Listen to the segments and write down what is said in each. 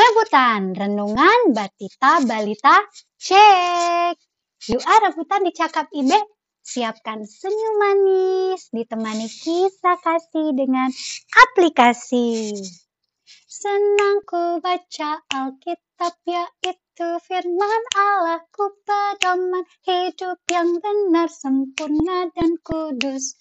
Rebutan, renungan, batita, balita, cek. Yuk rebutan dicakap ibe. Siapkan senyum manis, ditemani kisah kasih dengan aplikasi. Senang ku baca Alkitab yaitu firman Allah ku pedoman hidup yang benar, sempurna dan kudus.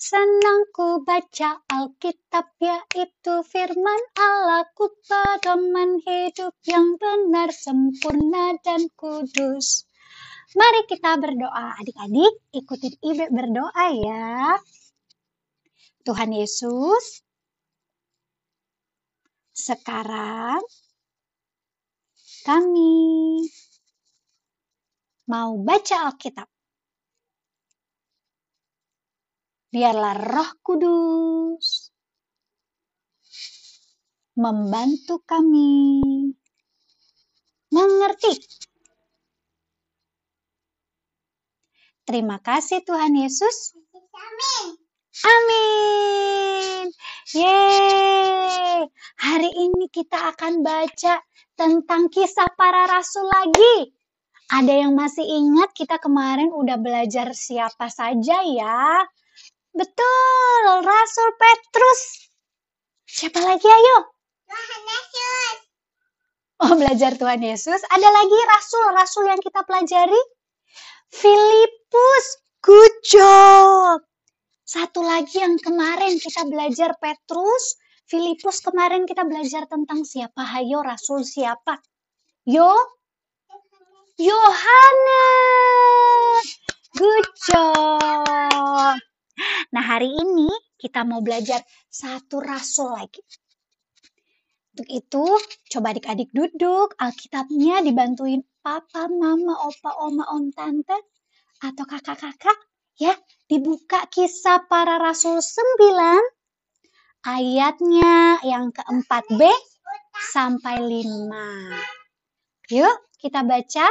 Senang ku baca Alkitab yaitu firman Allah ku pedoman hidup yang benar, sempurna dan kudus. Mari kita berdoa adik-adik, ikutin Ibe berdoa ya. Tuhan Yesus, sekarang kami mau baca Alkitab. Biarlah Roh Kudus membantu kami mengerti. Terima kasih Tuhan Yesus. Amin. Amin. Yeay. Hari ini kita akan baca tentang kisah para rasul lagi. Ada yang masih ingat kita kemarin udah belajar siapa saja ya? Betul, Rasul Petrus. Siapa lagi ayo? Tuhan Yesus. Oh, belajar Tuhan Yesus. Ada lagi rasul-rasul yang kita pelajari? Filipus. Good job. Satu lagi yang kemarin kita belajar Petrus. Filipus kemarin kita belajar tentang siapa? Hayo rasul siapa? Yo? Yohanes. Good job. Nah, hari ini kita mau belajar satu rasul lagi. Untuk itu, coba adik-adik duduk, Alkitabnya dibantuin papa, mama, opa, oma, om, tante, atau kakak-kakak. Ya, dibuka kisah para rasul 9, ayatnya yang keempat B sampai 5. Yuk, kita baca.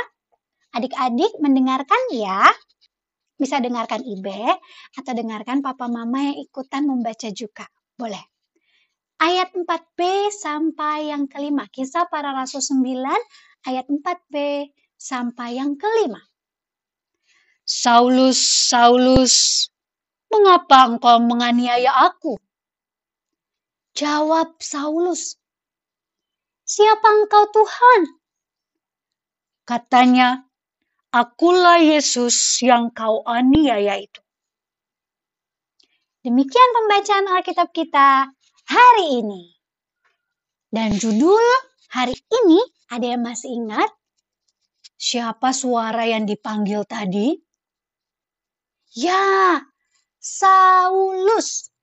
Adik-adik mendengarkan ya bisa dengarkan Ibe atau dengarkan papa mama yang ikutan membaca juga. Boleh. Ayat 4b sampai yang kelima. Kisah para Rasul 9 ayat 4b sampai yang kelima. Saulus, Saulus, mengapa engkau menganiaya aku? Jawab Saulus, siapa engkau Tuhan? Katanya, Akulah Yesus yang kau aniaya itu. Demikian pembacaan Alkitab kita hari ini. Dan judul hari ini, ada yang masih ingat? Siapa suara yang dipanggil tadi? Ya, Saulus.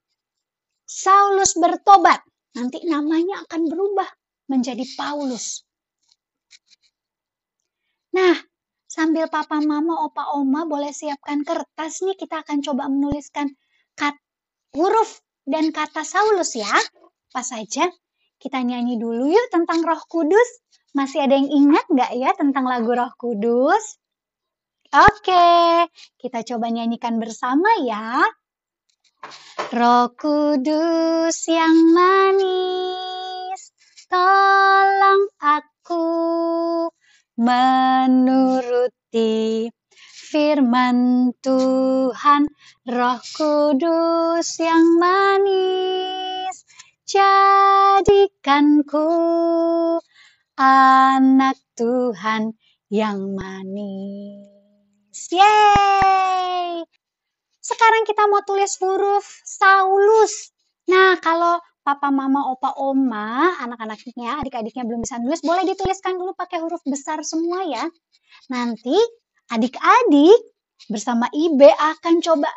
Saulus bertobat. Nanti namanya akan berubah menjadi Paulus. Nah, Sambil papa mama, opa oma boleh siapkan kertas nih kita akan coba menuliskan kat, huruf dan kata Saulus ya. Apa saja? Kita nyanyi dulu yuk tentang roh kudus. Masih ada yang ingat nggak ya tentang lagu roh kudus? Oke, kita coba nyanyikan bersama ya. Roh kudus yang manis, tolong aku menuruti firman Tuhan Roh Kudus yang manis jadikanku anak Tuhan yang manis. Yeay! Sekarang kita mau tulis huruf Saulus. Nah, kalau papa, mama, opa, oma, anak-anaknya, adik-adiknya belum bisa nulis, boleh dituliskan dulu pakai huruf besar semua ya. Nanti adik-adik bersama Ibe akan coba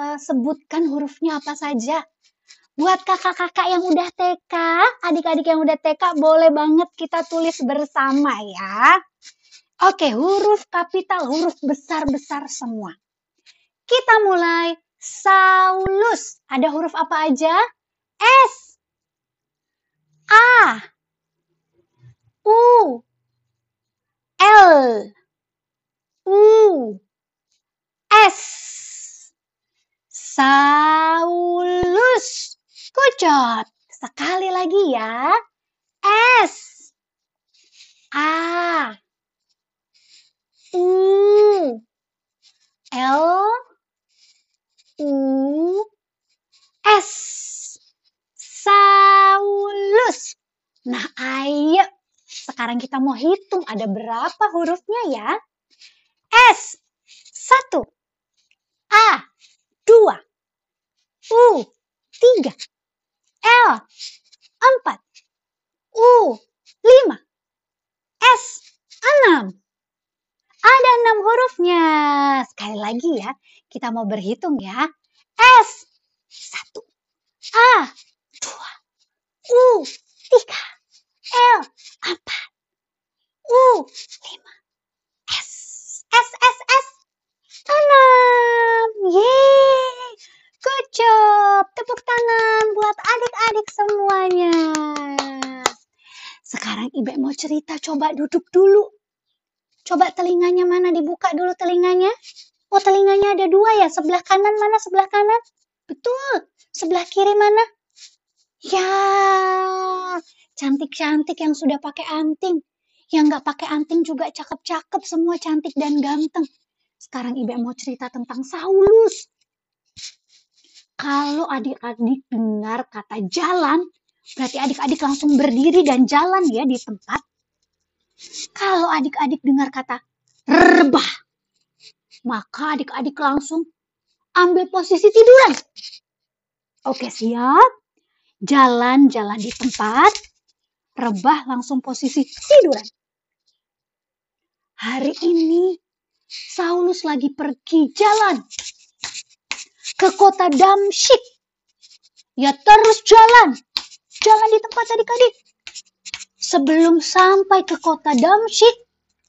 uh, sebutkan hurufnya apa saja. Buat kakak-kakak yang udah TK, adik-adik yang udah TK, boleh banget kita tulis bersama ya. Oke, huruf kapital, huruf besar-besar semua. Kita mulai. Saulus. Ada huruf apa aja? S. A. U. L. U. S. Saulus. Kucot Sekali lagi ya. S. A. U. L. U. S. Nah, ayo. Sekarang kita mau hitung ada berapa hurufnya ya. S. Satu. A. Dua. U. Tiga. L. Empat. U. Lima. S. Enam. Ada enam hurufnya. Sekali lagi ya, kita mau berhitung ya. S. Satu. A. Dua. U. Tiga. L. Empat. U. Lima. S. S. S. S. Enam. Yeay. Good job. Tepuk tangan buat adik-adik semuanya. Sekarang Ibe mau cerita. Coba duduk dulu. Coba telinganya mana dibuka dulu telinganya. Oh telinganya ada dua ya. Sebelah kanan mana sebelah kanan? Betul. Sebelah kiri mana? Ya, cantik-cantik yang sudah pakai anting. Yang nggak pakai anting juga cakep-cakep. Semua cantik dan ganteng. Sekarang Ibe mau cerita tentang Saulus. Kalau adik-adik dengar kata jalan, berarti adik-adik langsung berdiri dan jalan ya di tempat. Kalau adik-adik dengar kata rebah, maka adik-adik langsung ambil posisi tiduran. Oke, siap. Jalan-jalan di tempat, rebah langsung posisi tiduran. Hari ini Saulus lagi pergi jalan ke kota Damsyik. Ya terus jalan. Jalan di tempat adik-adik. Sebelum sampai ke kota Damsyik,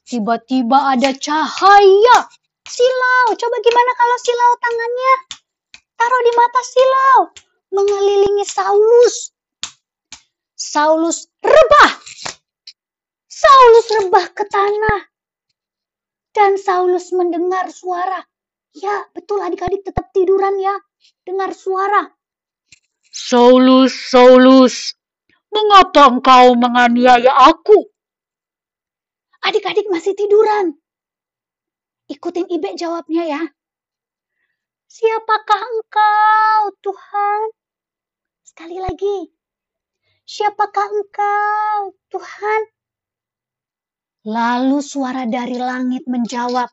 tiba-tiba ada cahaya. Silau, coba gimana kalau silau tangannya? Taruh di mata silau. Mengelilingi Saulus. Saulus rebah. Saulus rebah ke tanah. Dan Saulus mendengar suara. Ya, betul adik-adik tetap tiduran ya. Dengar suara. Saulus, Saulus, mengapa engkau menganiaya aku? Adik-adik masih tiduran. Ikutin Ibe jawabnya ya. Siapakah engkau, Tuhan? Sekali lagi. Siapakah engkau, Tuhan? Lalu suara dari langit menjawab,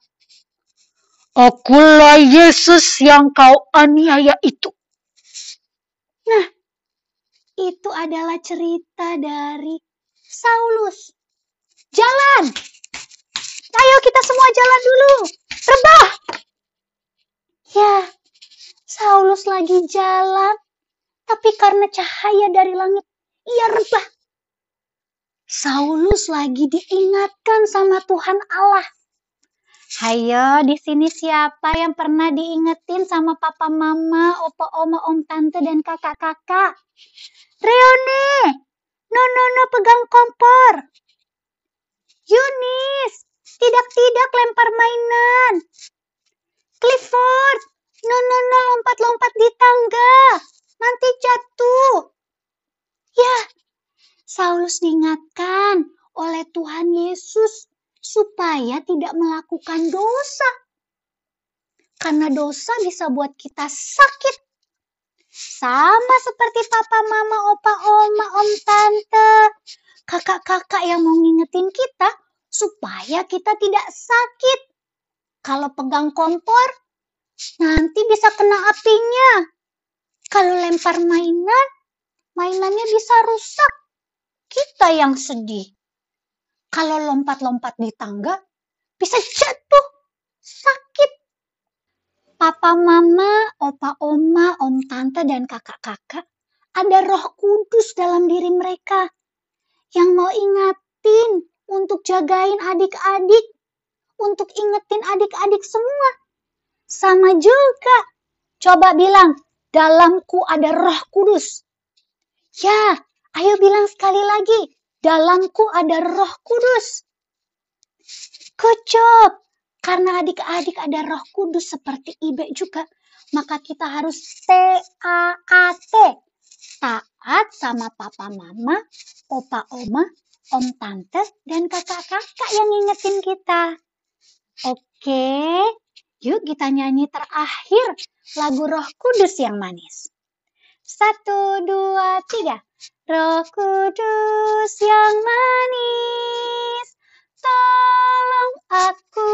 Akulah Yesus yang kau aniaya itu. Nah, itu adalah cerita dari Saulus. Jalan! Ayo kita semua jalan dulu. Rebah! Ya, Saulus lagi jalan, tapi karena cahaya dari langit, ia rebah. Saulus lagi diingatkan sama Tuhan Allah. Hayo, di sini siapa yang pernah diingetin sama papa mama, opa oma, om tante, dan kakak-kakak? Reone, no no no pegang kompor. Yunis, tidak-tidak lempar mainan. Clifford, no no no lompat-lompat di tangga. Nanti jatuh. Ya, Saulus diingatkan oleh Tuhan Yesus supaya tidak melakukan dosa. Karena dosa bisa buat kita sakit. Sama seperti papa, mama, opa, oma, om, tante, kakak-kakak yang mau ngingetin kita supaya kita tidak sakit. Kalau pegang kompor, nanti bisa kena apinya. Kalau lempar mainan, mainannya bisa rusak. Kita yang sedih. Kalau lompat-lompat di tangga, bisa jatuh, sakit. Papa, mama, opa, oma, om, tante, dan kakak-kakak ada roh kudus dalam diri mereka yang mau ingatin untuk jagain adik-adik, untuk ingetin adik-adik semua. Sama juga. Coba bilang, dalamku ada roh kudus. Ya, ayo bilang sekali lagi, dalamku ada roh kudus. Good. Karena adik-adik ada roh kudus seperti Ibe juga, maka kita harus T-A-A-T. Taat sama papa mama, opa oma, om tante, dan kakak-kakak yang ngingetin kita. Oke, Yuk kita nyanyi terakhir lagu Roh Kudus yang manis. Satu, dua, tiga. Roh Kudus yang manis, tolong aku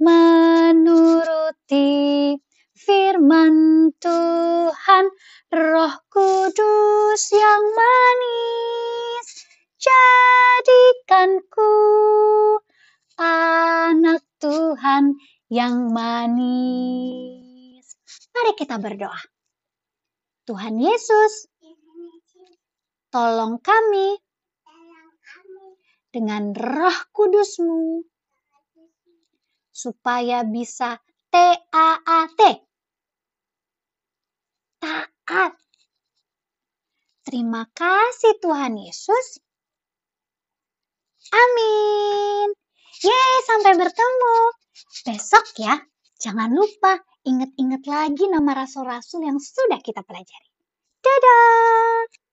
menuruti firman Tuhan. Roh Kudus yang manis, jadikanku anak Tuhan yang manis. Mari kita berdoa. Tuhan Yesus, tolong kami dengan roh kudusmu supaya bisa T-A-A-T. Taat. Terima kasih Tuhan Yesus. Amin. Yeay, sampai bertemu. Besok ya, jangan lupa ingat-ingat lagi nama rasul-rasul yang sudah kita pelajari. Dadah!